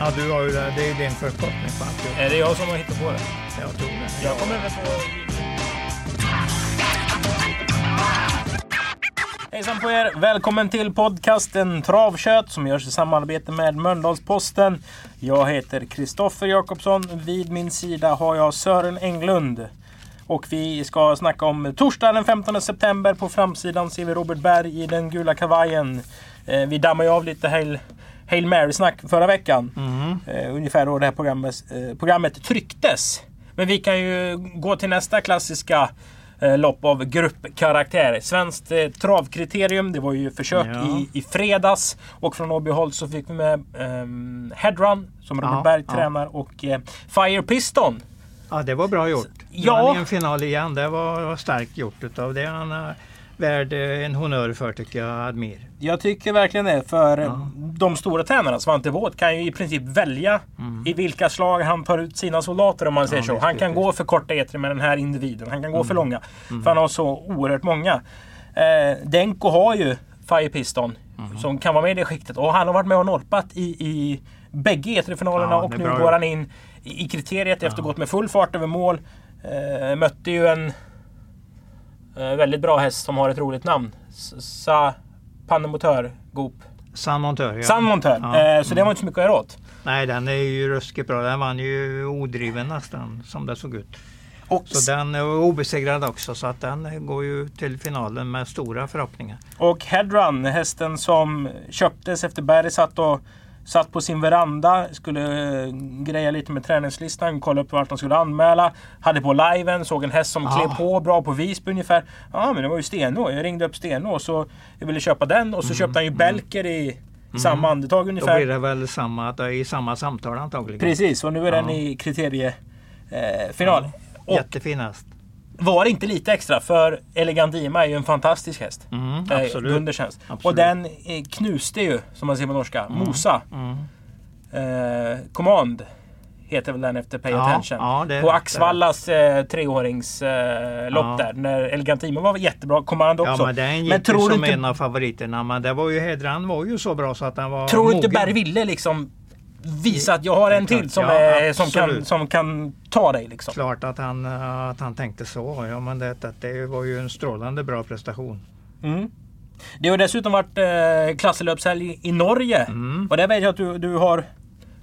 Ja, du har ju det. Det är din förkortning på alltihop. Är det jag som har hittat på det? Jag tror det. Jag kommer väl på... Hejsan på er! Välkommen till podcasten Travkött som görs i samarbete med Mölndalsposten. Jag heter Kristoffer Jakobsson. Vid min sida har jag Sören Englund. Och vi ska snacka om torsdag den 15 september. På framsidan ser vi Robert Berg i den gula kavajen. Eh, vi dammade ju av lite Hail Mary-snack förra veckan. Eh, ungefär då det här programmet, eh, programmet trycktes. Men vi kan ju gå till nästa klassiska eh, lopp av gruppkaraktär. Svenskt eh, travkriterium. Det var ju försök Ja. i, i fredags. Och från Åbyholt så fick vi med ehm, Headrun som Robert Ja, Berg ja. tränar och eh, Fire Piston. Ja, det var bra gjort. Ja. Ja. en final igen. Det var, starkt gjort utav det. Han värd eh, en honör för tycker jag, Admir. Jag tycker verkligen det. För Ja. de stora tränarna, Svante Båth, kan ju i princip välja i vilka slag han tar ut sina soldater om man säger så. visst, Han kan visst. gå för korta etri med den här individen. Han kan gå för långa. För han har så oerhört många. Eh, Denko har ju Fire Piston som kan vara med i det skiktet. Och han har varit med och norpat i, i bägge etri-finalerna Ja, och nu går han in i, kriteriet efter att ha gått med full fart över mål. Eh, mötte ju en väldigt bra häst som har ett roligt namn. Sa Pannemotör Goop. San Montör. Ja. San Montör. Ja. Mm. Eh, så det var inte så mycket att göra åt. Nej, den är ju ruskigt bra. Den vann ju odriven nästan som det såg ut. Och, Så den är obesegrad också så att den går ju till finalen med stora förhoppningar. och Headrun, hästen som köptes efter Berg satt och Satt på sin veranda, skulle eh, greja lite med träningslistan, kolla upp vart de skulle anmäla. Hade på liven, såg en häst som Ja. klev på bra på Visby ungefär. Ja men det var ju Stenå. Jag ringde upp Stenå så jag ville köpa den och så köpte han ju Belker i, i samma andetag Då ungefär. blir det väl samma, att det är i samma samtal antagligen. Precis, och nu är den Ja. i kriteriefinal. Eh, final. Och Jättefin häst. Var det inte lite extra för Elegant Dima är ju en fantastisk häst. Mm, Eh, absolut. Häst. Absolut. Och den eh, knuste ju, som man säger på norska, Mosa. Mm. Eh, Command heter väl den efter Pay Ja, Attention. ja, på Axvallas eh, treåringslopp eh, Ja. där. När Elegant Dima var jättebra. Command också. Ja men den gick Men tror som inte- en av favoriterna. Men det var ju Hedran var ju så bra så att den var Tror du inte. Berg ville liksom visa att jag har en till som, är, som, kan, som kan ta dig liksom? Klart att han, eh, att han tänkte så. Ja, men det, det, det var ju en strålande bra prestation. Mm. Det har dessutom varit eh, klasselöpshelg i Norge. Mm. Och det vet jag att du, du har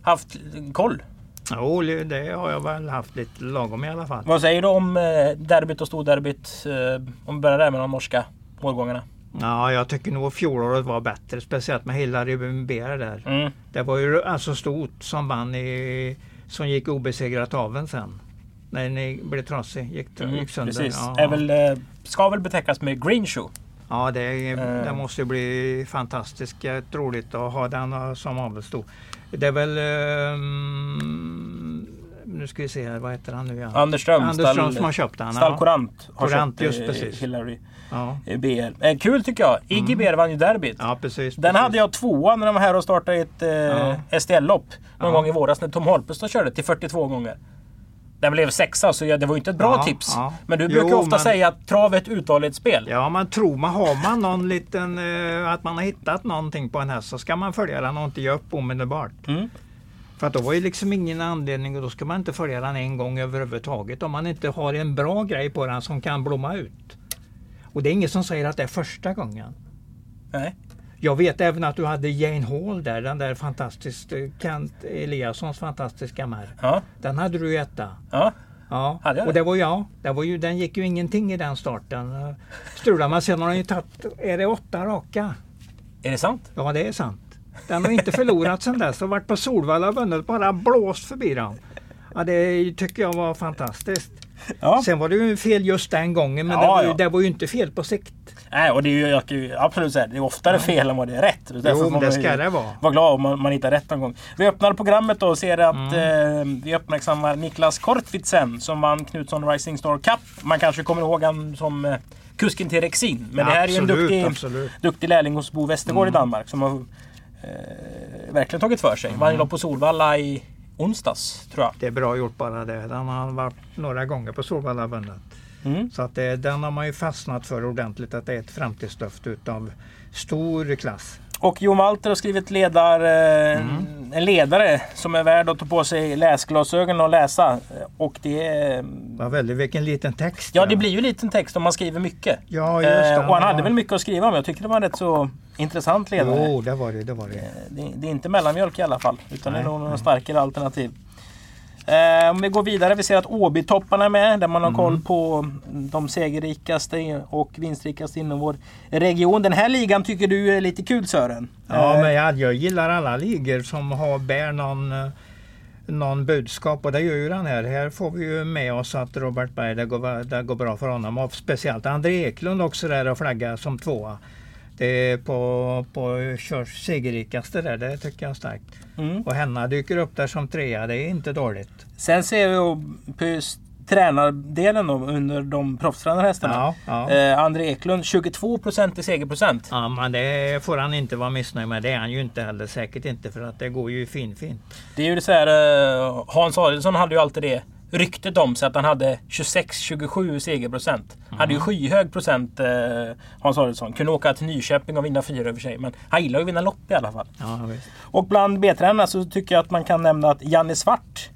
haft koll. Jo, det har jag väl haft lite lagom i alla fall. Vad säger du om eh, derbyt och storderbyt? Eh, om vi börjar där med de norska årgångarna. Ja, jag tycker nog fjolåret var bättre. Speciellt med Hillary Beer där. Mm. Det var ju alltså stort som vann i, som gick obesegrat aven sen. När ni blev trasig, gick, Mm, gick sönder. precis. Ja. Är väl, eh, ska väl betecknas med green shoe. Ja, det, Eh. det måste ju bli fantastiskt eh, roligt att ha den som avelssto. Det är väl... ehm, nu ska vi se här, vad heter han nu igen? Anders Ström. Ström som har köpt den. Stall. Courant har Courant, köpt just eh, precis. Hillary Ja, eh, BR. Eh, kul tycker jag. Iggy BR vann ju derbyt. ja precis. Den precis. hade jag tvåa när de var här och startade ett eh, Ja. STL-lopp. Någon Ja. gång i våras när Tom Holpestad körde till 42 gånger. Den blev sexa så det var ju inte ett bra Ja, tips. ja. Men du Jo, brukar ofta men- säga att trav är ett uthållighetsspel. Ja, man tror man har man någon liten... eh, att man har hittat någonting på en häst så ska man följa den och inte ge upp omedelbart. Mm. För att då var ju liksom ingen anledning och då ska man inte följa den en gång överhuvudtaget om man inte har en bra grej på den som kan blomma ut. Och det är ingen som säger att det är första gången. Nej. Jag vet även att du hade Jane Hall där, den där fantastiskt, eh, Kent Eliassons fantastiska mär. Ja. Den hade du ju etta. ja. Ja, Hade jag och det? det var ja, det var ju, den gick ju ingenting i den starten. Eh, Strular man sen har den ju tagit, är det åtta raka? Är det sant? Ja det är sant. Den har inte förlorat sedan dess och varit på Solvalla och vunnit, bara blåst förbi den. Ja, det tycker jag var fantastiskt. Ja. Sen var det ju fel just den gången men Ja, det, var ju, ja. det var ju inte fel på sikt. Nej, och det är ju, jag kan ju absolut säga, det är oftare fel än vad det är rätt. Därför Jo, får man det ju ska det vara. Vara glad om man, man hittar rätt någon gång. Vi öppnar programmet då och ser att Mm. eh, vi uppmärksammar Niklas Kortvidsen som vann Knutsson Rising Star Cup. Man kanske kommer ihåg han som eh, kusken till Rexin. Men det här är ju en Absolut, duktig, absolut. duktig lärling hos Bo Westergård Mm. i Danmark som har eh, verkligen tagit för sig. Vann ju lopp på Solvalla i onsdags tror jag. Det är bra gjort bara det. Den har varit några gånger på Solvalla vunnit. Mm. Så att det, den har man ju fastnat för ordentligt att det är ett framtidslöft utav stor klass. Och Jon Walter har skrivit ledar, eh, Mm. en ledare som är värd att ta på sig läsglasögon och läsa. Och det är, Vad väldigt, vilken liten text. Ja, det blir ju en liten text om man skriver mycket. Ja, just det. Eh, och han hade väl mycket att skriva om. Jag tycker det var en rätt så intressant ledare. Jo, det var det. det, var det. Eh, Det, det är inte mellanmjölk i alla fall. Utan det är Nej, nog några nej. starkare alternativ. Eh, om vi går vidare. Vi ser att Åbytopparna är med. Där man har Mm. koll på de segerrikaste och vinstrikaste inom vår region. Den här ligan tycker du är lite kul Sören? Ja, Eh, men jag, jag gillar alla ligor som har, bär någon, eh, någon budskap och det gör ju den här. Här får vi ju med oss att Robert Berg, det går, det går bra för honom. Och speciellt André Eklund också där och flagga som tvåa. Det är på, på körs segerrikaste där, det tycker jag är starkt. Mm. Och Henna dyker upp där som trea, det är inte dåligt. Sen ser vi på tränardelen då, under de proffstränade hästarna. Ja, ja. Eh, André Eklund 22% i segerprocent. Ja, men det får han inte vara missnöjd med. Det är han ju inte heller. Säkert inte för att det går ju fin fint. Det är ju så här, eh, Hans Adielsson hade ju alltid det ryktet om sig att han hade 26-27 segerprocent. Hade ju skyhög procent eh, Hans Adielsson. Kunde åka till Nyköping och vinna fyra över sig. Men han gillar ju att vinna lopp i alla fall. Ja, visst. Och bland B-tränarna så tycker jag att man kan nämna att Janne Svart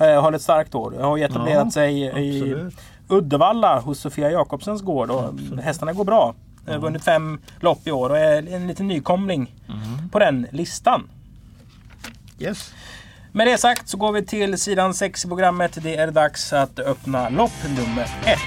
eh, har ett starkt år. Har ju etablerat Ja, sig i absolut. Uddevalla hos Sofia Jakobsens gård. Och hästarna går bra. Har vunnit fem lopp i år och är en liten nykomling Mm. på den listan. Yes. Med det sagt så går vi till sidan 6 i programmet. Det är dags att öppna lopp nummer 1.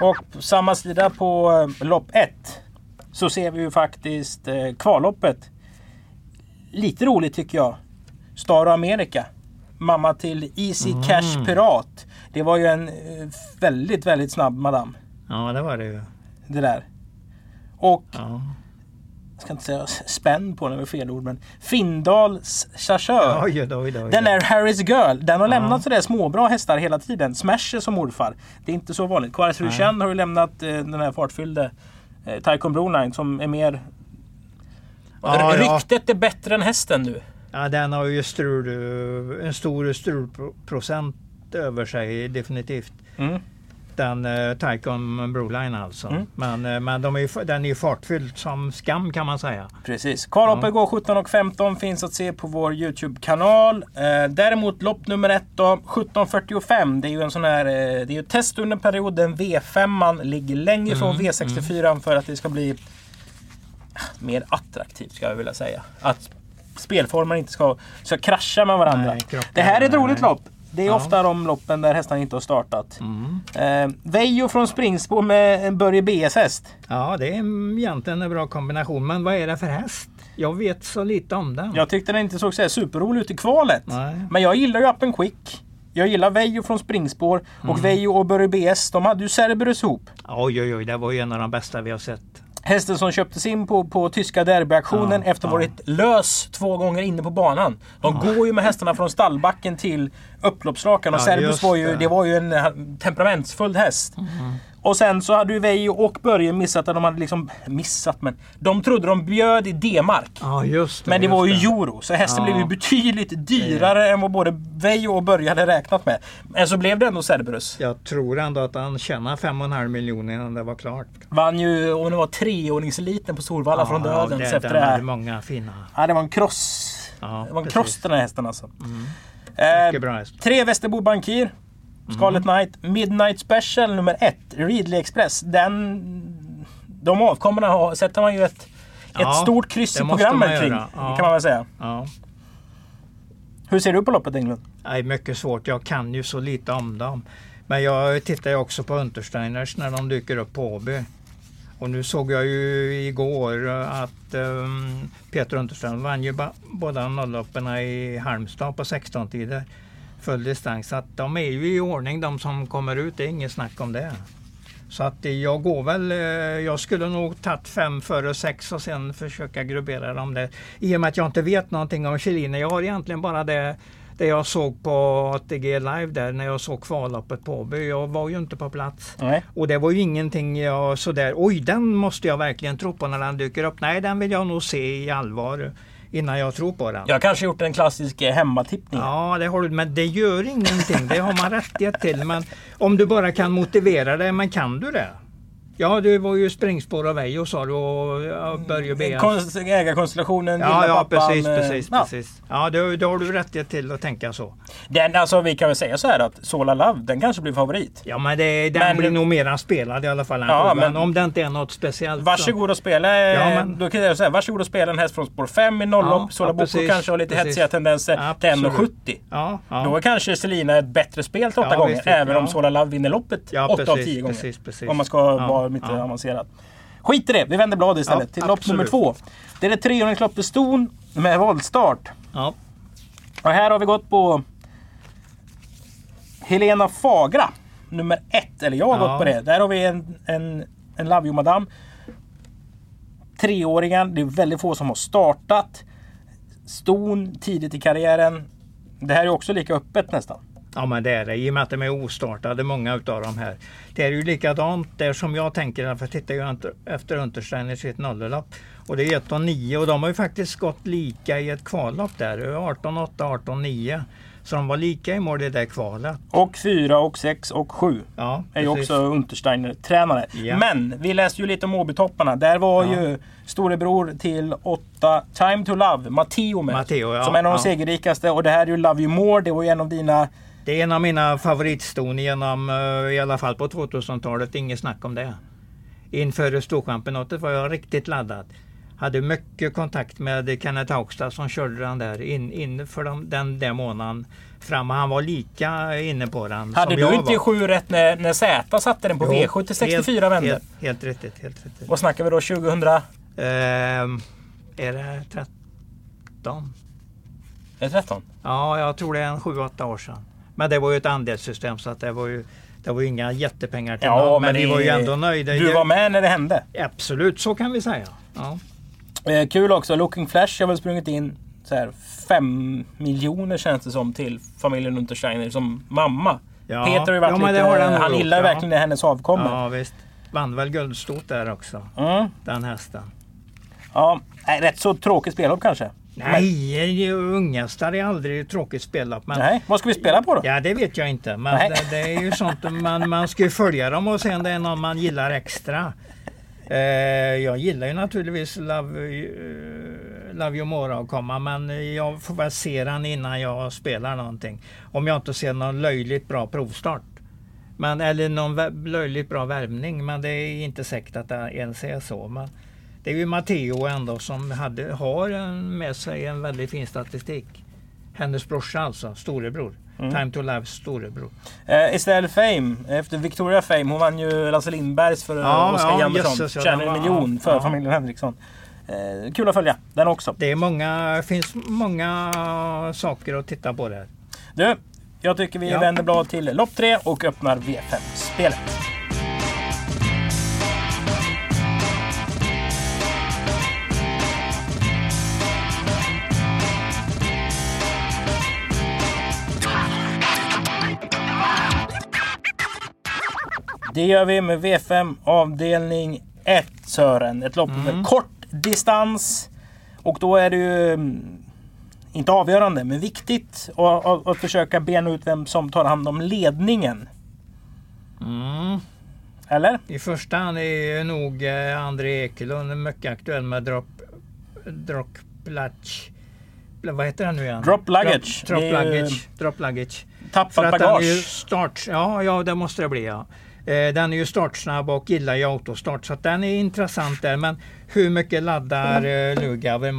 Och på samma sida på eh, lopp 1 så ser vi ju faktiskt eh, kvalloppet. Lite roligt tycker jag. Star America. Mamma till Easy Cash Pirat. Det var ju en eh, väldigt, väldigt snabb madam. Ja, det var det ju. Det där. Och, Ja. jag ska inte säga spänn på den, det fel ord, men Findals Chasseur. Oj, oj, oj. Den är Harris Girl. Den har lämnat sådär småbra hästar hela tiden. Smash är som morfar. Det är inte så vanligt. Quares Ruchen har ju lämnat eh, den här fartfyllde eh, Taikon Broline som är mer... Ja, ja. Ryktet är bättre än hästen nu. Ja, den har ju strul, eh, en stor strulprocent över sig definitivt. Mm. Den uh, Taikon Broline alltså. Mm. Men, eh, men de är den är ju fartfylld som skam kan man säga. Precis. Kvalloppet går 17.15 finns att se på vår Youtube-kanal. Eh, däremot lopp nummer ett då, 17.45. Det är ju en sån här, eh, det är ju test under perioden. V5 man ligger längre från Mm, V64 för att det ska bli mer attraktivt ska jag vilja säga. Att spelformerna inte ska, ska krascha med varandra. Nej, krocka, det här är ett nej. roligt lopp. Det är Ja. ofta de loppen där hästarna inte har startat. Mm. Eh, Vejo från Springspår med en Börje BS-häst. Ja, det är egentligen en bra kombination. Men vad är det för häst? Jag vet så lite om den. Jag tyckte den inte såg så här superrolig ut i kvalet. Nej. Men jag gillar ju Up and Quick. Jag gillar Vejo från springspår och Mm. Vejo och Börje BS. De hade ju Cerberus ihop. Oj, oj, oj. Det var ju en av de bästa vi har sett. Hästen som köptes in på, på tyska derbyaktionen Ja, efter ja. varit lös två gånger inne på banan. De går ju med hästarna från stallbacken till upploppsrakan och Ja, just var ju, det. Mm. det var ju en eh, temperamentsfull häst. Och sen så hade ju Vejo och Börje missat att de hade liksom missat men de trodde de bjöd i D-mark. Ja, just det. Men det var ju euro, så hästen Ja. blev ju betydligt dyrare än vad både Vejo och Börje hade räknat med. Men så blev det ändå Cerberus. Jag tror ändå att han tjänade 5,5 miljoner innan det var klart. Vann ju, om det var treordningseliten på Solvalla från döden det, efter det här. många fina. Ja, det var en kross. Ja, Det var en precis. Mm. kross den här hästen alltså. Mycket Eh, tre Västerbo Bankir. Scarlet. Knight. Midnight Special nummer ett. Readly Express. Den... De avkommorna har, sätter man ju ett, ett Ja, stort kryss i programmet kring. Ja. kan man väl säga. Ja. Hur ser du på loppet Englund? Är mycket svårt. Jag kan ju så lite om dem. Men jag tittar ju också på Untersteiners när de dyker upp på Åby. Och nu såg jag ju igår att um, Peter Unterström vann ju båda nolloppen i Halmstad på 16 tider full distans. Så att de är ju i ordning de som kommer ut, det är inget snack om det. Så att jag går väl, eh, jag skulle nog tagit fem före sex och sen försöka gruppera dem där. I och med att jag inte vet någonting om Kjellin. Jag har egentligen bara det det jag såg på ATG live där när jag såg kvalloppet på Åby. Jag var ju inte på plats. Nej. Och det var ju ingenting jag sådär, oj den måste jag verkligen tro på när den dyker upp. Nej den vill jag nog se i allvar innan jag tror på den. Jag kanske gjort en klassisk eh, hemmatippning. Ja, det har du, men det gör ingenting. Det har man rättighet till. Men om du bara kan motivera det, men kan du det? Ja, det var ju springspår av Vejo sa du och Börje B. Ägarkonstellationen, ja, ja, pappan, precis, precis, ja. precis. Ja, då, då har du rätt till att tänka så. Den, alltså, vi kan väl säga så här att Sola Love, den kanske blir favorit. Ja, men det, den men, blir nog mera spelad i alla fall. Ja, men, om det inte är något speciellt. Varsågod och spela. Ja, men, då kan jag säga, varsågod och spela en häst från spår 5 i nollopp. Ja, Sola ja, Boko kanske har lite precis. hetsiga tendenser till 1,70. Ja, ja. Då är kanske Selina ett bättre spel till åtta gånger. Visst, även om Sola Love vinner loppet 8 av 10 gånger. Precis, precis. Om man ska vara lite avancerad. Skit i det, vi vänder blad istället. Ja, till lopp nummer två. Det är det 300 loppet Ston med voltstart. Ja. Och här har vi gått på Helena Fagra. Nummer ett, eller jag har ja. gått på det. Där har vi en, en, en Love You Madame. Treåringar, det är väldigt få som har startat. Ston tidigt i karriären. Det här är också lika öppet nästan. Ja men det är det, i och med att de är ostartade många utav de här. Det är ju likadant där som jag tänker, för jag tittar ju efter Untersteiner sitt nollelopp. Och det är 1 och 9 och de har ju faktiskt gått lika i ett kvallopp där. 18 8, 18 9. Så de var lika i mål i det kvalet. Och 4 och 6 och 7 ja, är ju också Untersteiner-tränare. Ja. Men vi läste ju lite om Åbytopparna. Där var ja. ju storebror till 8 Time to Love, Matteo med. Matteo, ja, som en av de segerrikaste. Och det här är ju Love You More. Det var ju en av dina det är en av mina favoritston genom, eh, i alla fall på 2000-talet, inget snack om det. Inför Storchampionatet var jag riktigt laddad. Hade mycket kontakt med Kenneth Haugstad som körde den där in, in för de, den där månaden fram. Han var lika inne på den Hade du inte var. sju rätt när, när Z satte den på jo, V7 till 64 vändor? Helt, helt riktigt. Helt riktigt. Vad snackar vi då? 2000? Eh, är det 13? Är det 13? Ja, jag tror det är en 7-8 år sedan. Men det var ju ett andelssystem så att det var ju det var ju inga jättepengar till ja, någon, men, men vi var ju ändå nöjda. Du var med när det hände? Absolut, så kan vi säga. Ja. Eh, kul också, Looking Flash har väl sprungit in så här, fem miljoner känns det som till familjen Untersteiner som mamma. Ja. Peter har ju varit ja, lite, han gillar ja. verkligen hennes avkomma. Ja visst. Vann väl guldstort där också. Mm. Den hästen. Ja, rätt så tråkigt spelhopp kanske. Nej, Ungastar är aldrig tråkigt spelat. Men, Nej, vad ska vi spela på då? Ja, det vet jag inte. Men det, det, är ju sånt man, man ska ju följa dem och se om det är någon man gillar extra. Eh, jag gillar ju naturligtvis Love, uh, Love You More-avkomma men jag får väl se den innan jag spelar någonting. Om jag inte ser någon löjligt bra provstart. Men, eller någon löjligt bra värmning. Men det är inte säkert att det ens är så. Men, det är ju Matteo ändå som hade, har med sig en väldigt fin statistik. Hennes brorsa alltså, storebror. Mm. Time to Lives storebror. Eh, Estelle Fame, efter Victoria Fame, hon vann ju Lasse Lindbergs för ja, Oskar ja, Hjalmarsson. Tjänade en miljon för ja. familjen Henriksson. Eh, kul att följa den också. Det är många, finns många saker att titta på där. Du, jag tycker vi ja. vänder blad till lopp 3 och öppnar V5-spelet. Det gör vi med V5 avdelning 1 Sören. Ett lopp mm. med kort distans. Och då är det ju mm, inte avgörande, men viktigt att, försöka bena ut vem som tar hand om ledningen. Mm. Eller? I första hand är nog eh, André Ekelund mycket aktuell med Drop, drop Latch. Vad heter han nu igen? Drop Luggage. Drop, drop Luggage. Drop Luggage. Tappat bagage. Start, ja, ja, det måste det bli. Ja. Eh, den är ju startsnabb och gillar ju autostart så den är intressant där. Men hur mycket laddar eh, Lugauer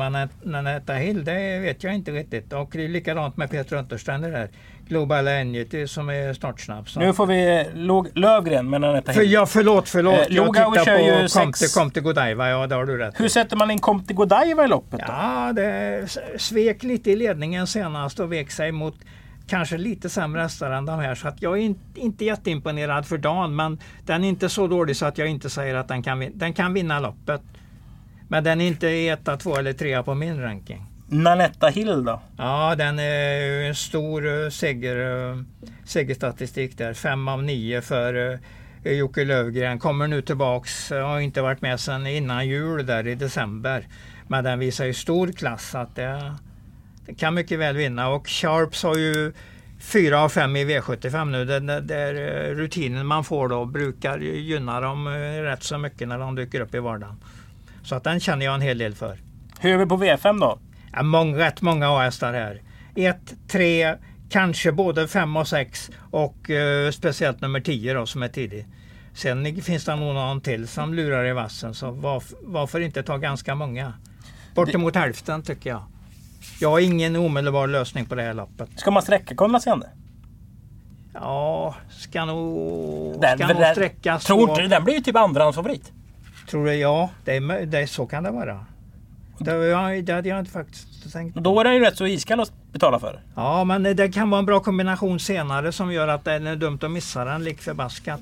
Nanetta Hill? Det vet jag inte riktigt. Och det är likadant med Peter Untersteiner där. Global Energy som är startsnabb. Så. Nu får vi Log Lövgren med Anetta För, Hill. ja, förlåt, förlåt. Eh, jag Lugauer tittar på Comte, sex- Comte Godiva. Ja, det har du rätt. Hur sätter man in Comte Godiva i loppet då? Ja, det svek lite i ledningen senast och vek sig mot kanske lite sämre hästar än de här. Så att jag är in, inte jätteimponerad för dagen. Men den är inte så dålig så att jag inte säger att den kan, den kan vinna loppet. Men den är inte etta, två eller trea på min ranking. Nanetta Hill då? Ja, den är en stor eh, seger, eh, segerstatistik där. Fem av nio för eh, Jocke Lövgren. Kommer nu tillbaks, har inte varit med sedan innan jul där i december. Men den visar ju stor klass att det kan mycket väl vinna. Och Sharps har ju fyra av fem i V75 nu. Den där- där eh, rutinen man får då brukar gynna dem eh, rätt så mycket när de dyker upp i vardagen. Så att den känner jag en hel del för. Hur är vi på V5 då? Ja, många, rätt många A-hästar här. 1, 3, kanske både 5 och 6 och eh, speciellt nummer 10 då som är tidig. Sen finns det nog någon till som lurar i vassen så varf, varför inte ta ganska många? Bortemot hälften tycker jag. Jag har ingen omedelbar lösning på det här loppet. Ska man sträcka Konrad Ja, ska nog, Den- ska nog den- sträckas. Tror inte den blir ju typ andrahandsfavorit. Tror du? Ja, det är, det, så kan det vara. Det, det hade jag inte faktiskt tänkt på. Då är den ju rätt så iskall att betala för. Ja, men det kan vara en bra kombination senare som gör att det är dumt att missa den lik förbaskat.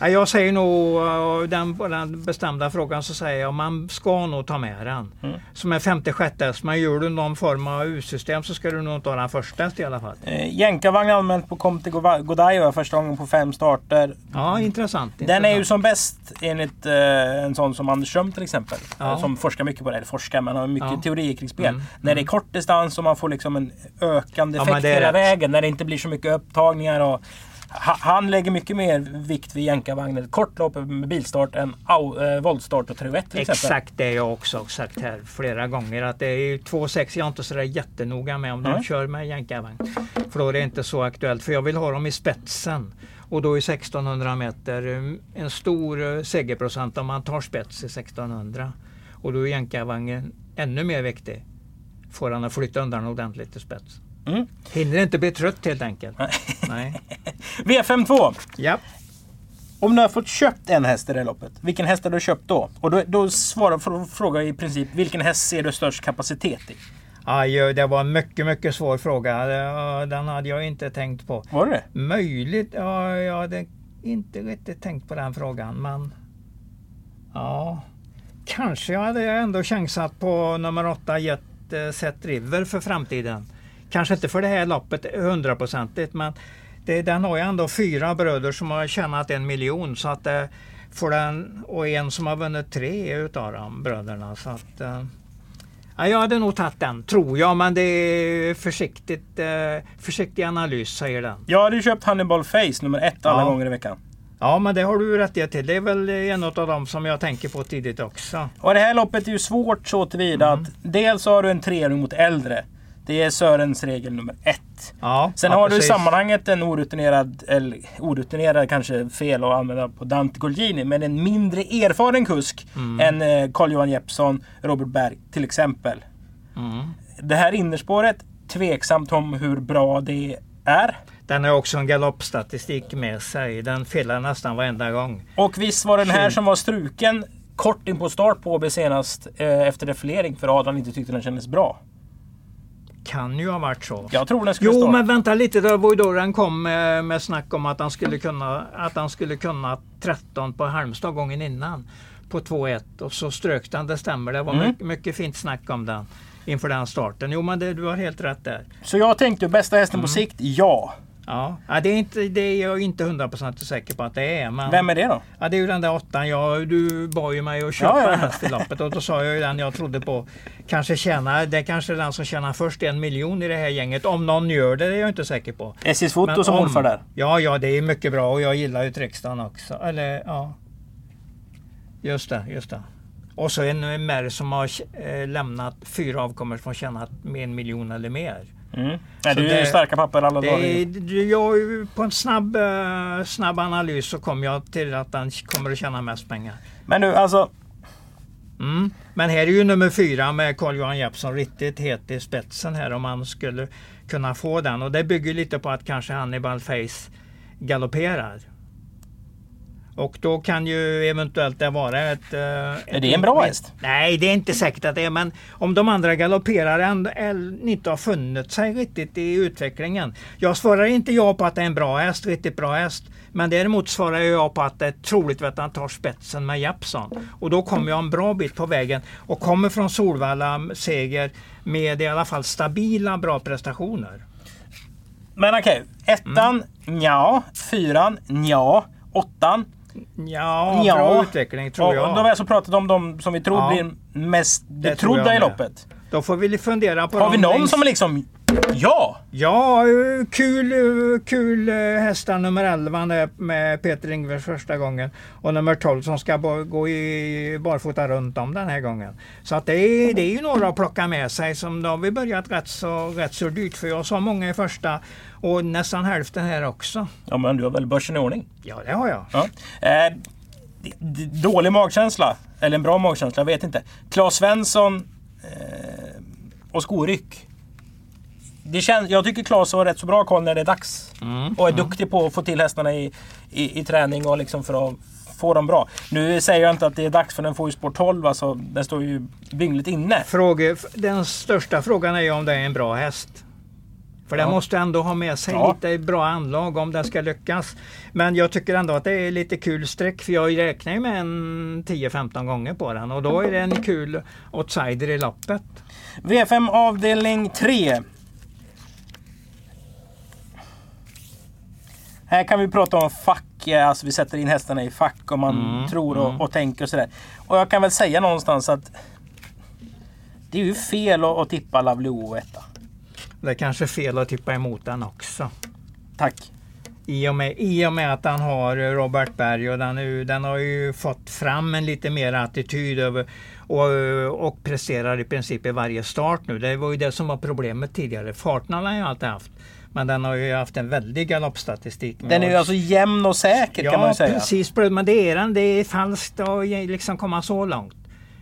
Ja, Jag säger nog, eh, den, den bestämda frågan så säger jag man ska nog ta med den. Mm. Som är femte, sjätte. Men gör du någon form av U-system så ska du nog ha den första i alla fall. Eh, Jänkarvagn anmält på Comte Godiva första gången på fem starter. Ja, intressant. Den är ju intressant. som bäst enligt eh, en sån som Anders Ström till exempel. Ja. Som forskar mycket på det. Eller forskar, men har mycket Ja. teorier kring spel. Mm, När det är kort distans och man får liksom en ökande Ja, effekt är hela rätt. vägen. När det inte blir så mycket upptagningar. Och, han lägger mycket mer vikt vid jänkarvagnen. Ett kort lopp med bilstart än au, eh, voltstart och truett till exempel. Exakt det jag också har sagt här flera gånger. Att det är ju 2,6 jag är inte så där jättenoga med om de Mm. kör med jänkarvagn. För då är det inte så aktuellt. För jag vill ha dem i spetsen. Och då är 1600 meter eh, en stor eh, segerprocent om man tar spets i 1600. Och då är jänkarvagnen ännu mer viktig. Får han att flytta undan ordentligt i spets. Mm. Hinner inte bli trött helt enkelt. Nej. V52. Ja. Om du har fått köpt en häst i det här loppet, vilken häst har du köpt då? Och då, då svarar för fråga i princip, vilken häst ser du störst kapacitet i? Aj, det var en mycket, mycket svår fråga. Den hade jag inte tänkt på. Var det? Möjligt. Ja, jag hade inte riktigt tänkt på den frågan. Men ja, kanske jag hade ändå chansat på nummer åtta Jet eh, Set River för framtiden. Kanske inte för det här loppet hundraprocentigt, men det, den har ju ändå fyra bröder som har tjänat en miljon. Så att eh, får den, och en som har vunnit tre utav de bröderna. Så att, eh, ja, jag hade nog tagit den, tror jag. Men det är försiktigt, eh, försiktig analys, säger den. Jag hade ju köpt Hannibal Face nummer ett alla Ja. gånger i veckan. Ja, men det har du rätt till. Det är väl en av dem som jag tänker på tidigt också. Och det här loppet är ju svårt så tillvida Mm. att dels har du en treåring mot äldre. Det är Sörens regel nummer ett. Ja, Sen ja, har du i precis. sammanhanget en orutinerad, eller orutinerad kanske fel att använda på Dante Colgjini, men en mindre erfaren kusk Mm. än eh, Carl-Johan Jeppsson, Robert Berg till exempel. Mm. Det här innerspåret, tveksamt om hur bra det är. Den har också en galoppstatistik med sig. Den felar nästan varenda gång. Och visst var den här som var struken kort in på start på AB senast eh, efter defilering för Adrian inte tyckte den kändes bra. Kan ju ha varit så. Jag tror den skulle Jo, starta. men vänta lite. Det var ju då den kom med, med snack om att han skulle kunna att han skulle kunna 13 på Halmstad gången innan. På 2-1 och så strök den. Det stämmer. Det var Mm. mycket, mycket fint snack om den inför den starten. Jo, men det, du har helt rätt där. Så jag tänkte bästa hästen Mm. på sikt, ja. Ja, ja det, är inte, det är jag inte hundraprocentigt säker på att det är. Men... Vem är det då? Ja, det är ju den där åttan. Jag, du bad ju mig att köpa Ja, ja. den häst i loppet och då sa jag ju den jag trodde på. Kanske tjänar, det är kanske den som tjänar först en miljon i det här gänget. Om någon gör det, det är jag inte säker på. SJs Foto som om- morfar där. Ja, ja, det är mycket bra och jag gillar ju riksdagen också. Eller ja. Just det, just det. Och så en märr som har eh, lämnat fyra avkommor som tjänat med en miljon eller mer. Mm. Nej, du är det- starka papper alla Det dagar. jag, på en snabb, eh, snabb analys så kom jag till att den kommer att tjäna mest pengar. Men du, alltså. Mm. Men här är ju nummer fyra med Carl-Johan Jeppsson riktigt het i spetsen här om man skulle kunna få den. Och det bygger lite på att kanske Hannibal Face galopperar. Och då kan ju eventuellt det vara ett... Eh, är det en bra häst? Nej, det är inte säkert att det är. Men om de andra galopperar ändå inte har funnit sig riktigt i utvecklingen. Jag svarar inte ja på att det är en bra häst, riktigt bra häst. Men däremot svarar jag på att det är troligt att han tar spetsen med Japson. Och då kommer jag en bra bit på vägen och kommer från Solvalla seger med i alla fall stabila bra prestationer. Men okej, okay. ettan mm. ja, fyran ja, åttan Ja, ja, bra utveckling tror jag. då har vi alltså pratat om de som vi tror ja, blir mest betrodda i loppet. Då får vi fundera på Har vi någon längst... som liksom Ja! Ja, kul, kul hästar nummer 11 med Peter Ingves första gången. Och nummer 12 som ska gå i barfota runt om den här gången. Så att det, är, det är ju några att plocka med sig som då har vi börjat rätt så, rätt så dyrt. För jag sa många i första och nästan hälften här också. Ja men du har väl börsen i ordning? Ja det har jag. Ja. Eh, dålig magkänsla, eller en bra magkänsla, jag vet inte. Claes Svensson eh, och skoryck det känns, jag tycker Claes har rätt så bra koll när det är dags. Mm, och är mm. duktig på att få till hästarna i, i, i träning och liksom för att få dem bra. Nu säger jag inte att det är dags för den får ju sport 12, alltså den står ju vingligt inne. Fråge, den största frågan är ju om det är en bra häst. För ja. den måste ändå ha med sig ja. lite bra anlag om den ska lyckas. Men jag tycker ändå att det är lite kul streck för jag räknar ju med en 10-15 gånger på den och då är det en kul outsider i loppet. V5 avdelning 3. Här kan vi prata om fack, alltså vi sätter in hästarna i fack och man mm, tror och, mm. och, tänker och sådär. Och jag kan väl säga någonstans att det är ju fel att, att tippa Lavleo etta. Det är kanske fel att tippa emot den också. Tack. I och, med, I och med att han har Robert Berg och den, den har ju fått fram en lite mer attityd över, och, och presterar i princip i varje start nu. Det var ju det som var problemet tidigare. Farten har han ju alltid haft. Men den har ju haft en väldig galoppstatistik. Den är ju alltså jämn och säker ja, kan man säga. Ja precis, men det är den. Det är falskt att liksom komma så långt.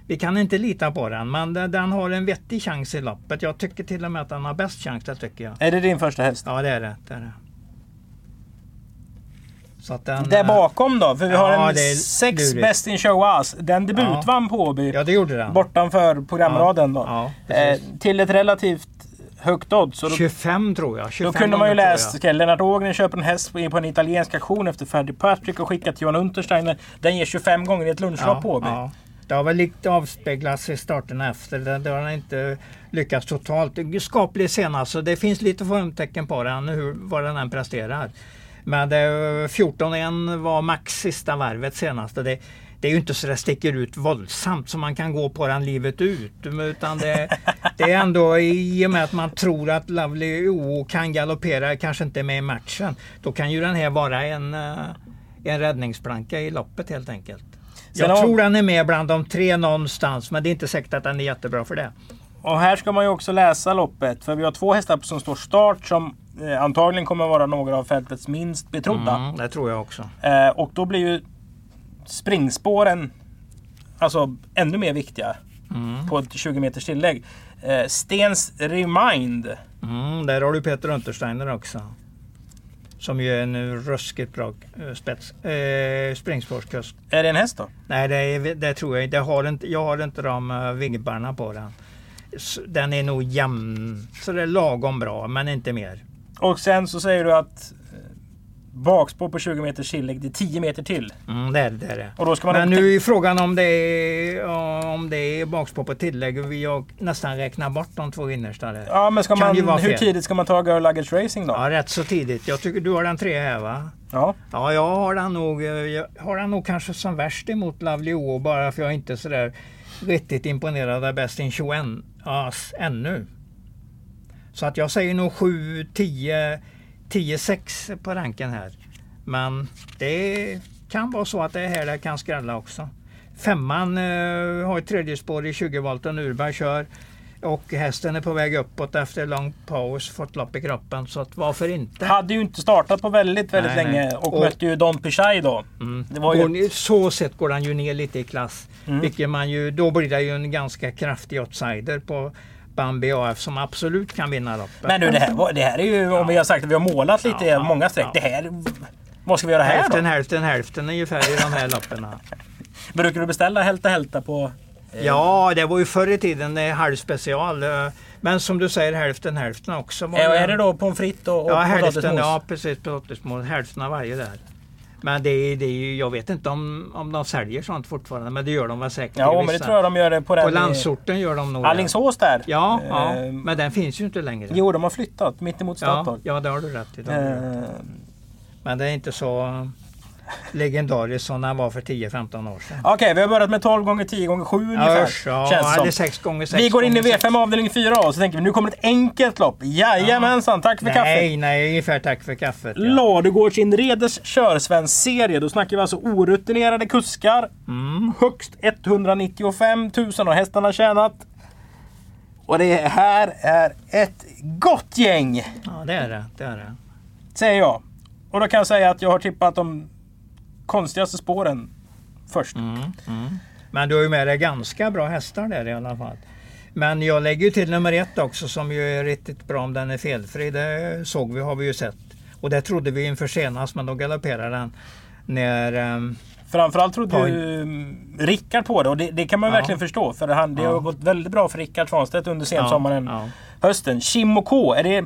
Vi kan inte lita på den, men den har en vettig chans i loppet. Jag tycker till och med att den har bäst chans, det tycker jag. Är det din första häst? Ja, det är det. det, är det. Så att den, Där bakom då? För vi ja, har en 6 Best in Show Us. Den debutvann ja. på Åby. Ja, det gjorde den. Bortanför programraden då. Ja, eh, till ett relativt högt odds. Då, 25 tror jag. 25 då kunde man ju läst Lennart Ågren köper en häst på en italiensk auktion efter Ferdy Patrick och skickat till Johan Untersteiner. Den ger 25 gånger i ett lunchlopp på Åby. Ja. Det har väl lite avspeglats i starten efter. Det, det har inte lyckats totalt. Skaplig senast, så det finns lite formtecken på den, hur, vad den än presterar. Men 14-1 var max sista varvet senast. Det, det är ju inte så det sticker ut våldsamt så man kan gå på den livet ut. Utan det, det är ändå i och med att man tror att Lovely O kan galoppera, kanske inte med i matchen. Då kan ju den här vara en, eh, en räddningsplanka i loppet helt enkelt. Jag Sen tror den är med bland de tre någonstans men det är inte säkert att den är jättebra för det. Och här ska man ju också läsa loppet för vi har två hästar som står start som eh, antagligen kommer vara några av fältets minst betrodda. Mm, det tror jag också. Eh, och då blir ju springspåren alltså ännu mer viktiga mm. på ett 20 meters tillägg. Eh, Stens Remind. Mm, där har du Peter Untersteiner också. Som ju är en ruskigt bra eh, spets, eh, springspårskusk. Är det en häst då? Nej, det, är, det tror jag inte. Jag har inte, jag har inte de uh, vingbarna på den. Den är nog jämn, så det är lagom bra, men inte mer. Och sen så säger du att bakspår på 20 meters tillägg, det är 10 meter till. Mm, det är det. Är det. Och då ska man Men nu är frågan om det är, om det är bakspår på tillägg. Vi har nästan räknat bort de två innersta. Ja, men ska man, hur tidigt ska man ta Girl Luggage Racing då? Ja, rätt så tidigt. Jag tycker du har den tre här va? Ja. Ja, jag har den nog, jag har den nog kanske som värst emot Lovely O bara för jag är inte sådär riktigt imponerad av Best in 21 as ännu. Så att jag säger nog 7, 10 10-6 på ranken här. Men det kan vara så att det är här det kan skrälla också. Femman eh, har ett tredje spår i 20 volt och Urberg kör Och hästen är på väg uppåt efter lång paus, fått lopp i kroppen. Så att varför inte? Hade ju inte startat på väldigt, väldigt Nej, länge och, Och- mötte ju Don Pichai då. Mm. Ju- Så sett går han ju ner lite i klass. Mm. Vilket man ju, då blir det ju en ganska kraftig outsider på Bambi AF som absolut kan vinna loppet. Men du, det här, det här är ju, om vi har sagt att vi har målat lite Ja, många streck. ja. Det här, vad ska vi göra här hälften, då? hälften, hälften ungefär i de här loppen. Brukar du beställa hälta hälta på... eh, Ja, det var ju förr i tiden halvspecial. eh, Men som du säger hälften, hälften också. var det. är det då pommes frites och, och Ja, hälften, potatismos? ja precis. Potatismos. Hälften av varje där. Men det det är ju, jag vet inte om, om de säljer sånt fortfarande, men det gör de väl säkert. Ja, men det tror jag de gör det på den... På landsorten gör de nog. Alingsås där. Ja, ja, Eh, men den finns ju inte längre. Jo, de har flyttat mitt emot ja, Statoil. ja, det har du rätt i. Eh, Men det är inte så legendariskt som den var för 10-15 år sedan. Okej, vi har börjat med 12 gånger 10 gånger 7 ungefär. Usch, ja, känns som. 6 gånger 6 Vi går in i gånger sex. V5 avdelning 4 och så tänker vi nu kommer ett enkelt lopp. Jajamensan, tack för Nej, kaffet. nej, ungefär tack för kaffet. Ja. Ladugårdsinredes körsvensk-serie. Då snackar vi alltså orutinerade kuskar. Mm. Högst 195 000 har hästarna tjänat. Och det här är ett gott gäng, Ja, det är det. det, är det. säger jag. Och då kan jag säga att jag har tippat de konstigaste spåren först. Mm, mm. Men du har ju med dig ganska bra hästar där i alla fall. Men jag lägger ju till nummer ett också som ju är riktigt bra om den är felfri. Det såg vi, har vi ju sett. Och det trodde vi inför senast men då galopperade den när... ehm, Framförallt trodde Point. ju Rickard på det och det, det kan man Ja. verkligen förstå. För han, det har Ja. gått väldigt bra för Rickard Svanstedt under sensommaren, ja, hösten. Kim och K, är det...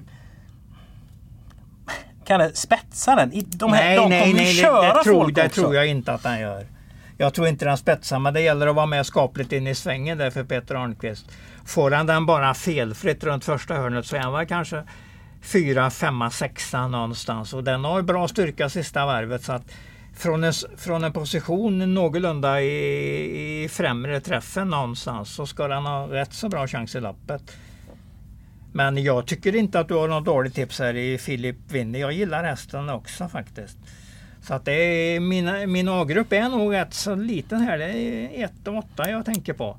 Kan det spetsa den? I- De, här, nej, de nej, kommer nej, ju det, köra det, tror, folk det tror jag inte att han gör. Jag tror inte den spetsar, men det gäller att vara med skapligt in i svängen där för Peter Arnqvist. Får han den bara felfritt runt första hörnet så är han väl kanske fyra, femma, sexa någonstans. Och den har bra styrka sista varvet. så att från en, från en position någorlunda i, i främre träffen någonstans så ska den ha rätt så bra chans i loppet. Men jag tycker inte att du har något dåligt tips här i Filip Winner. Jag gillar hästen också faktiskt. Så att det är, min, min A-grupp är nog rätt så liten här. Det är 1 och 8 jag tänker på.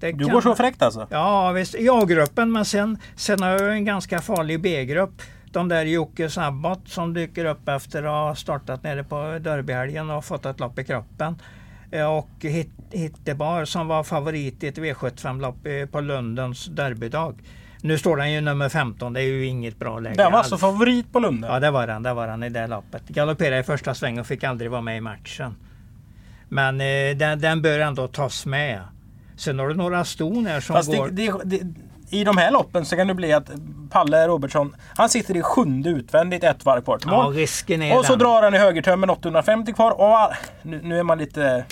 Det Du kan- går så fräckt alltså? Ja visst, i A-gruppen men sen, sen har jag en ganska farlig B-grupp. De där Jocke Sabbat som dyker upp efter att ha startat nere på Derbyhelgen och fått ett lopp i kroppen. Eh, Och Hit- Hittebar som var favorit i ett V75-lopp eh, på Lundens derbydag. Nu står den ju nummer 15, det är ju inget bra läge Den var alls. alltså favorit på Lunde? Ja det var den, det var den i det loppet. Galopperade i första sväng och fick aldrig vara med i matchen. Men eh, den, den bör ändå tas med. Sen har du några ston här som Fast går... det, det, det, I de här loppen så kan det bli att Palle Robertsson, han sitter i sjunde utvändigt ett varv kvar till Ja, mål. är Och så den. drar han i högertömmen 850 kvar. Och nu, nu är man lite,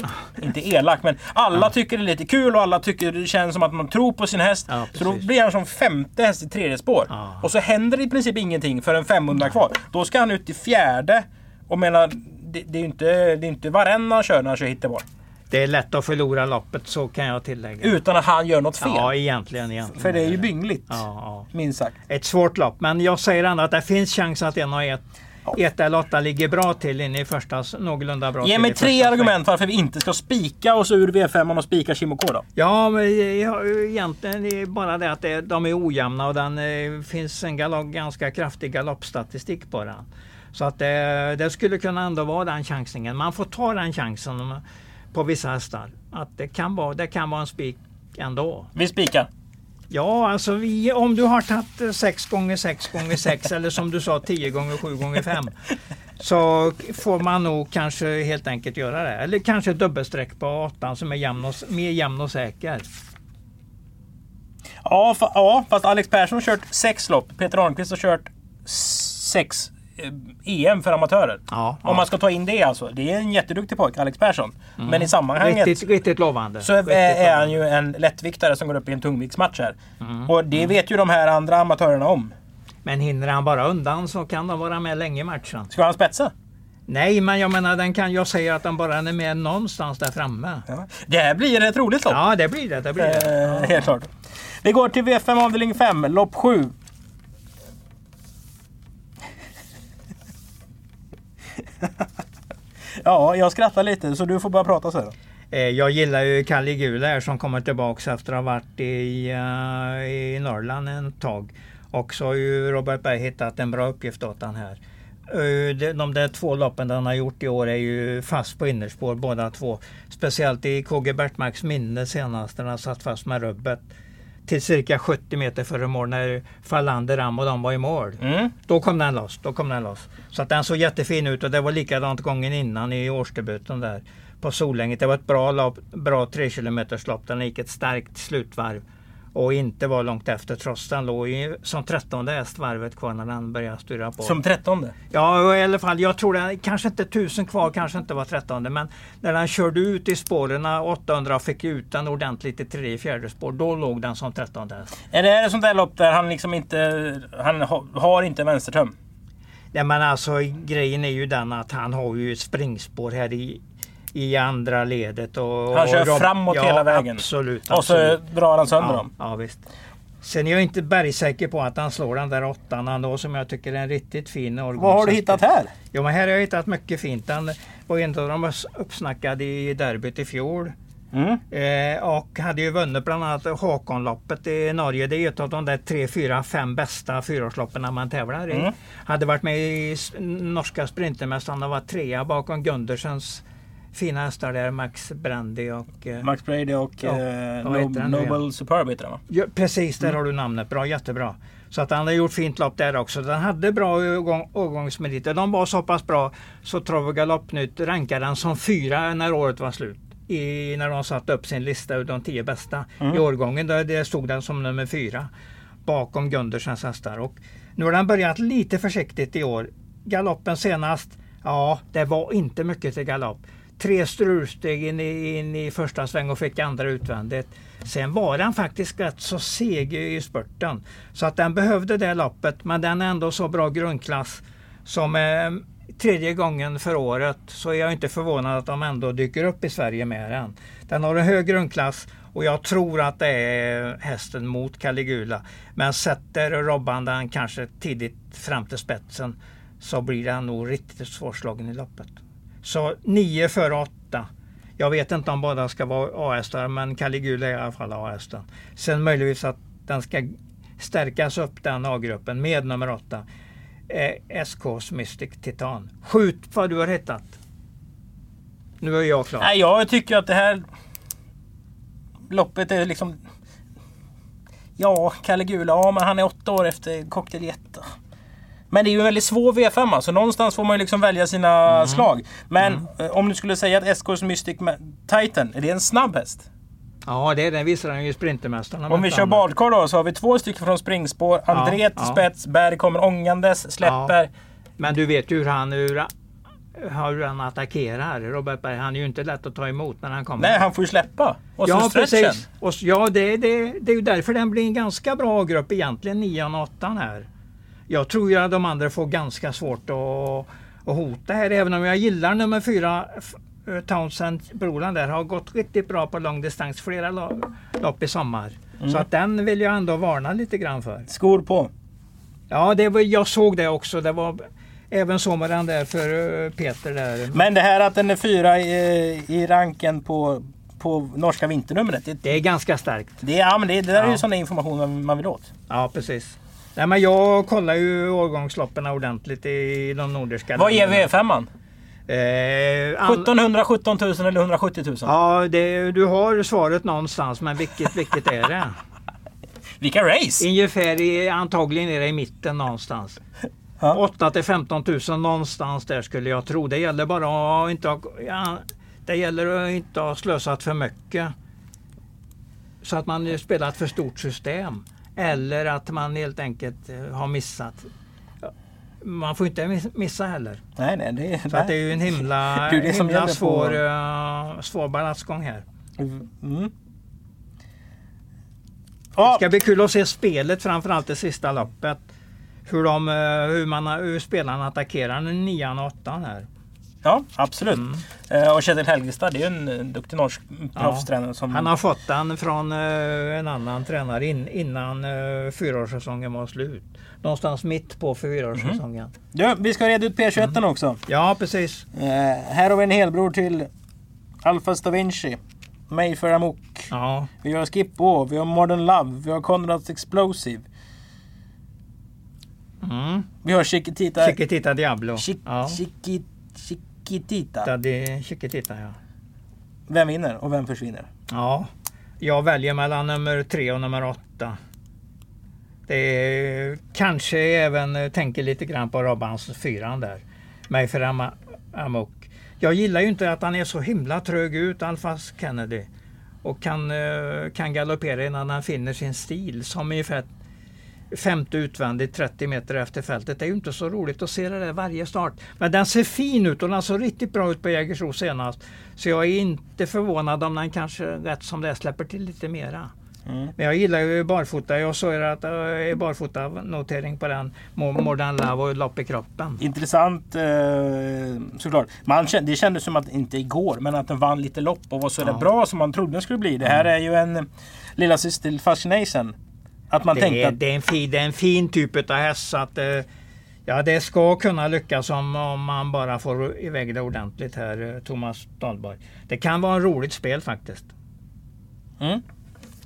inte elak, men alla tycker det är lite kul och alla tycker det känns som att man tror på sin häst. Ja, så då blir han som femte häst i tredje spår. Ja. Och så händer det i princip ingenting förrän 500 kvar. Då ska han ut i fjärde. Och menar, det, det är inte, det är inte varannan han kör när han kör hittebart. Det är lätt att förlora loppet, så kan jag tillägga. Utan att han gör något fel. Ja, egentligen. egentligen För det är ju byngligt. Ja, ja. Minst sagt. Ett svårt lopp, men jag säger ändå att det finns chans att en och ett, ett eller åtta ligger bra till in i första, någorlunda bra Ge till mig tre argument varför vi inte ska spika oss ur V5 och spika K då. Ja, men jag, egentligen det är bara det att de är ojämna och den eh, finns en galopp, ganska kraftig galoppstatistik på den. Så att det, det skulle kunna ändå vara den chansningen. Man får ta den chansen på vissa hästar. Att det kan vara, det kan vara en spik ändå. Vi spikar. Ja, alltså vi, om du har tagit 6 gånger 6 gånger 6 eller som du sa 10 gånger 7 gånger 5 så får man nog kanske helt enkelt göra det. Eller kanske ett dubbelstreck på 8 som är jämn och, mer jämn och säker. Ja, fa ja, fast Alex Persson har kört sex lopp. Peter Arnqvist har kört sex eh, EM för amatörer. Ja, Om man ska ta in det alltså. Det är en jätteduktig pojke, Alex Persson. Men i sammanhanget Riktigt, riktigt lovande. så är, Riktigt är han ju en lättviktare som går upp i en tungviktsmatch här. Mm. Och det vet ju de här andra amatörerna om. Men hinner han bara undan så kan de vara med länge i matchen. Ska han spetsa? Nej, men jag menar den kan, jag säger att den bara är med någonstans där framme. Ja. Det här blir ett roligt lopp. Ja, det blir det. det, blir det. Eh, helt klart. Vi går till V5 avdelning 5, lopp 7. ja, jag skrattar lite så du får börja prata så eh, jag gillar ju Caligula här som kommer tillbaka efter att ha varit i, eh, i Norrland en tag. Och så har ju Robert Berg hittat en bra uppgift åt han här. Eh, de där två loppen han har gjort i år är ju fast på innerspår båda två. Speciellt i KG Bertmarks minne senast när han satt fast med rubbet till cirka 70 meter före mål när Fallander, Ram och de var i mål. Mm. Då kom den loss. Då kom den loss. Så att den såg jättefin ut och det var likadant gången innan i årsdebuten där på Solänget. Det var ett bra, lopp, bra 3 km lopp. Den gick ett starkt slutvarv och inte var långt efter trots den låg i, som trettonde häst varvet kvar när den började styra på. Som trettonde? Ja i alla fall. Jag tror det kanske inte tusen kvar, kanske inte var trettonde. Men när den körde ut i spåren 800 och fick ut den ordentligt i tredje fjärde spår. Då låg den som trettonde häst. Är det ett sånt där lopp där han liksom inte han har inte vänstertöm? Nej men alltså grejen är ju den att han har ju ett springspår här i i andra ledet. Och, han kör och framåt ja, hela vägen? Absolut. Och så drar han sönder ja, dem? Ja, visst. Sen är jag inte bergsäker på att han slår den där åttan ändå som jag tycker är en riktigt fin årgång. Vad har du hittat här? Jo men här har jag hittat mycket fint. Den var en av de uppsnackade i derbyt i fjol. Mm. Eh, och hade ju vunnit bland annat Hakonloppet i Norge. Det är ett av de där tre, fyra, fem bästa fyraårsloppen man tävlar i. Mm. Hade varit med i norska Sprintermästaren och var trea bakom Gundersens fina hästar där. Max Brandy och... Eh, Max Brady och ja, eh, Noble, Noble Superb heter den va? Ja, precis, där mm. har du namnet. Bra, jättebra. Så att han har gjort fint lopp där också. Den hade bra årgångsmeriter. De var så pass bra så Trav och Galoppnytt rankade den som fyra när året var slut. I, när de satte upp sin lista av de tio bästa mm. i årgången. Där det stod den som nummer fyra. Bakom Gundersens hästar. Och nu har den börjat lite försiktigt i år. Galoppen senast, ja det var inte mycket till galopp tre strulsteg in i, in i första sväng och fick andra utvändigt. Sen var den faktiskt rätt så seg i spurten. Så att den behövde det loppet men den är ändå så bra grundklass som eh, tredje gången för året så är jag inte förvånad att de ändå dyker upp i Sverige med den. Den har en hög grundklass och jag tror att det är hästen mot Caligula. Men sätter Robban den kanske tidigt fram till spetsen så blir den nog riktigt svårslagen i loppet. Så 9 före 8. Jag vet inte om båda ska vara A-hästar men Caligula är i alla fall A-hästen. Sen möjligtvis att den ska stärkas upp den A-gruppen med nummer 8. Eh, SKs Mystic Titan. Skjut vad du har hittat. Nu är jag klar. Nej, jag tycker att det här loppet är liksom... Ja, Caligula, ja men han är åtta år efter Cocktail Jetta. Men det är ju en väldigt svår V5 så någonstans får man ju liksom välja sina mm. slag. Men mm. Eh, om du skulle säga att SKs Mystic Titan, är det en snabb häst? Ja, det är den visar den ju Sprintermästaren. Om vi kör badkar då så har vi två stycken från springspår. André ja, till spets, Berg kommer ångandes, släpper. Ja. Men du vet ju hur han, hur, hur han attackerar. Robert Berg, han är ju inte lätt att ta emot när han kommer. Nej, han får ju släppa. Och ja, precis. Och, ja, det, det, det är ju därför den blir en ganska bra grupp egentligen, 9 och 8 här jag tror ju att de andra får ganska svårt att, att hota här. Även om jag gillar nummer fyra eh, Townsend Broland där har gått riktigt bra på långdistans flera lopp i sommar. Mm. Så att den vill jag ändå varna lite grann för. Skor på? Ja, det var, jag såg det också. Det var även den där för eh, Peter där. Men det här att den är fyra i, i ranken på, på norska vinternumret. Det, det är ganska starkt. Det, ja, men det, det där ja. är ju sån information man vill åt. Ja, precis. Nej, men jag kollar ju årgångsloppen ordentligt i de nordiska Vad är V5? Eh, all... 1700, 17 000 eller 170 000? Ja, det, du har svaret någonstans, men vilket, vilket är det? Vilka race? Ungefär i, antagligen är det i mitten någonstans. Ja. 8 till 15 000 någonstans där skulle jag tro. Det gäller bara att inte ha, ja, det gäller att inte ha slösat för mycket. Så att man spelar ett för stort system. Eller att man helt enkelt eh, har missat. Man får inte missa heller. Nej, nej, det, Så nej. det är ju en himla, det det himla svår, på... uh, svår balansgång här. Mm. Det ska bli kul att se spelet, framförallt det sista loppet. Hur, de, eh, hur, man, hur spelarna attackerar nian och åttan här. Ja, absolut. Mm. Uh, och Kjetil Helgestad, det är ju en eh, duktig norsk proffstränare. Ja, som... Han har fått den från uh, en annan tränare in, innan fyraårssäsongen var slut. Någonstans mitt på fyraårssäsongen. Mm. Ja, vi ska reda ut P21 mm. också. Ja, precis. här har vi en helbror till Alfa Da Vinci. Mayfair Amok. Ja, Vi har Skippo, vi har Modern Love, vi har Conrads Explosive. mm. Vi har Chiquitita. Chiquitita Diablo. Chic, Ja, Chiqui- Chiquitita. ja, det är Chiquitita ja. Vem vinner och vem försvinner? Ja, jag väljer mellan nummer tre och nummer åtta. Det är, kanske även eh, tänker lite grann på Robbans fyran där. Mayfair Am- Amok. Jag gillar ju inte att han är så himla trög ut, Alfas Kennedy. Och kan, eh, kan galoppera innan han finner sin stil. Som ungefär femte utvändigt 30 meter efter fältet. Det är ju inte så roligt att se det där varje start. Men den ser fin ut och den såg riktigt bra ut på Jägersro senast. Så jag är inte förvånad om den kanske rätt som det är släpper till lite mera. Mm. Men jag gillar ju barfota. Jag såg att det är barfota notering på den. Mo- Modern Love och lopp i kroppen. Intressant eh, såklart. Man kände, det kändes som att, inte igår, men att den vann lite lopp och var så Ja. bra som man trodde den skulle bli. Det här är ju en lilla syster till Fascination. Att man Det tänkte är, att det, är en fin, det är en fin typ av häst. Så att, eh, ja, det ska kunna lyckas om, om man bara får iväg det ordentligt här, eh, Thomas Dahlborg. Det kan vara en roligt spel faktiskt. Mm.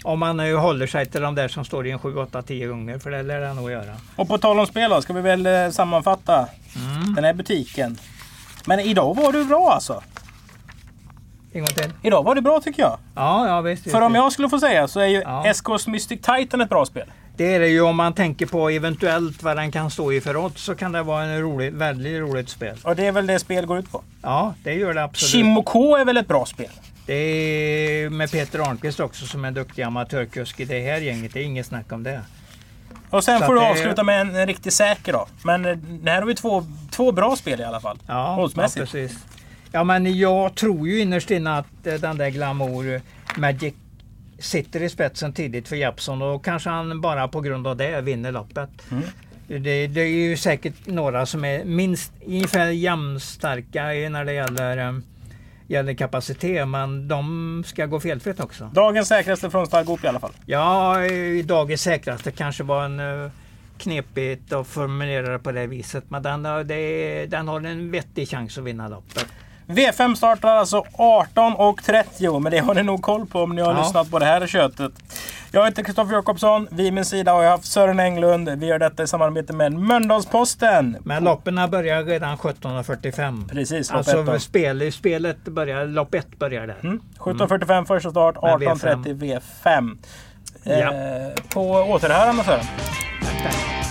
Om man eh, håller sig till de där som står i en 7, 8, 10 gånger. För det lär det nog göra. Och på tal om spel då, ska vi väl eh, sammanfatta Mm. den här butiken. Men idag var du bra alltså. En gång till. Idag var det bra tycker jag. Ja, ja visst. För om jag skulle få säga så är ju Ja. SKs Mystic Titan ett bra spel. Det är det ju om man tänker på eventuellt vad den kan stå i för odds så kan det vara en rolig, väldigt roligt spel. Och det är väl det spel går ut på. Ja, det gör det absolut. Chimo K är väl ett bra spel? Det är med Peter Arnqvist också som en duktig amatörkusk i det här gänget. Det är inget snack om det. Och sen Så får du avsluta med en, en riktigt säker då. Men eh, här har vi två, två bra spel i alla fall. Ja, ja precis. Ja, men jag tror ju innerst inne att eh, den där Glamour Magic sitter i spetsen tidigt för Jeppson och kanske han bara på grund av det vinner loppet. Mm. Det, det är ju säkert några som är minst ungefär jämnstarka när det gäller, eh, gäller kapacitet, men de ska gå felfritt också. Dagens säkraste från Stargop i alla fall. Ja, dagens säkraste kanske var en eh, knepigt att formulera det på det viset, men den, har- det, är- den har en vettig chans att vinna loppet. V5 startar alltså 18.30 men det har ni nog koll på om ni har Ja. lyssnat på det här köttet. Jag heter Kristoffer Jakobsson. Vid min sida har jag haft Sören Englund. Vi gör detta i samarbete med Mölndalsposten. Men loppen börjar redan 17.45. Precis, lopp Alltså ett spel, spelet börjar, lopp 1 börjar där. Mm. 17.45 första start, Med 18.30 V5. Ja. Eh, på återhörande Sören. Tack, tack.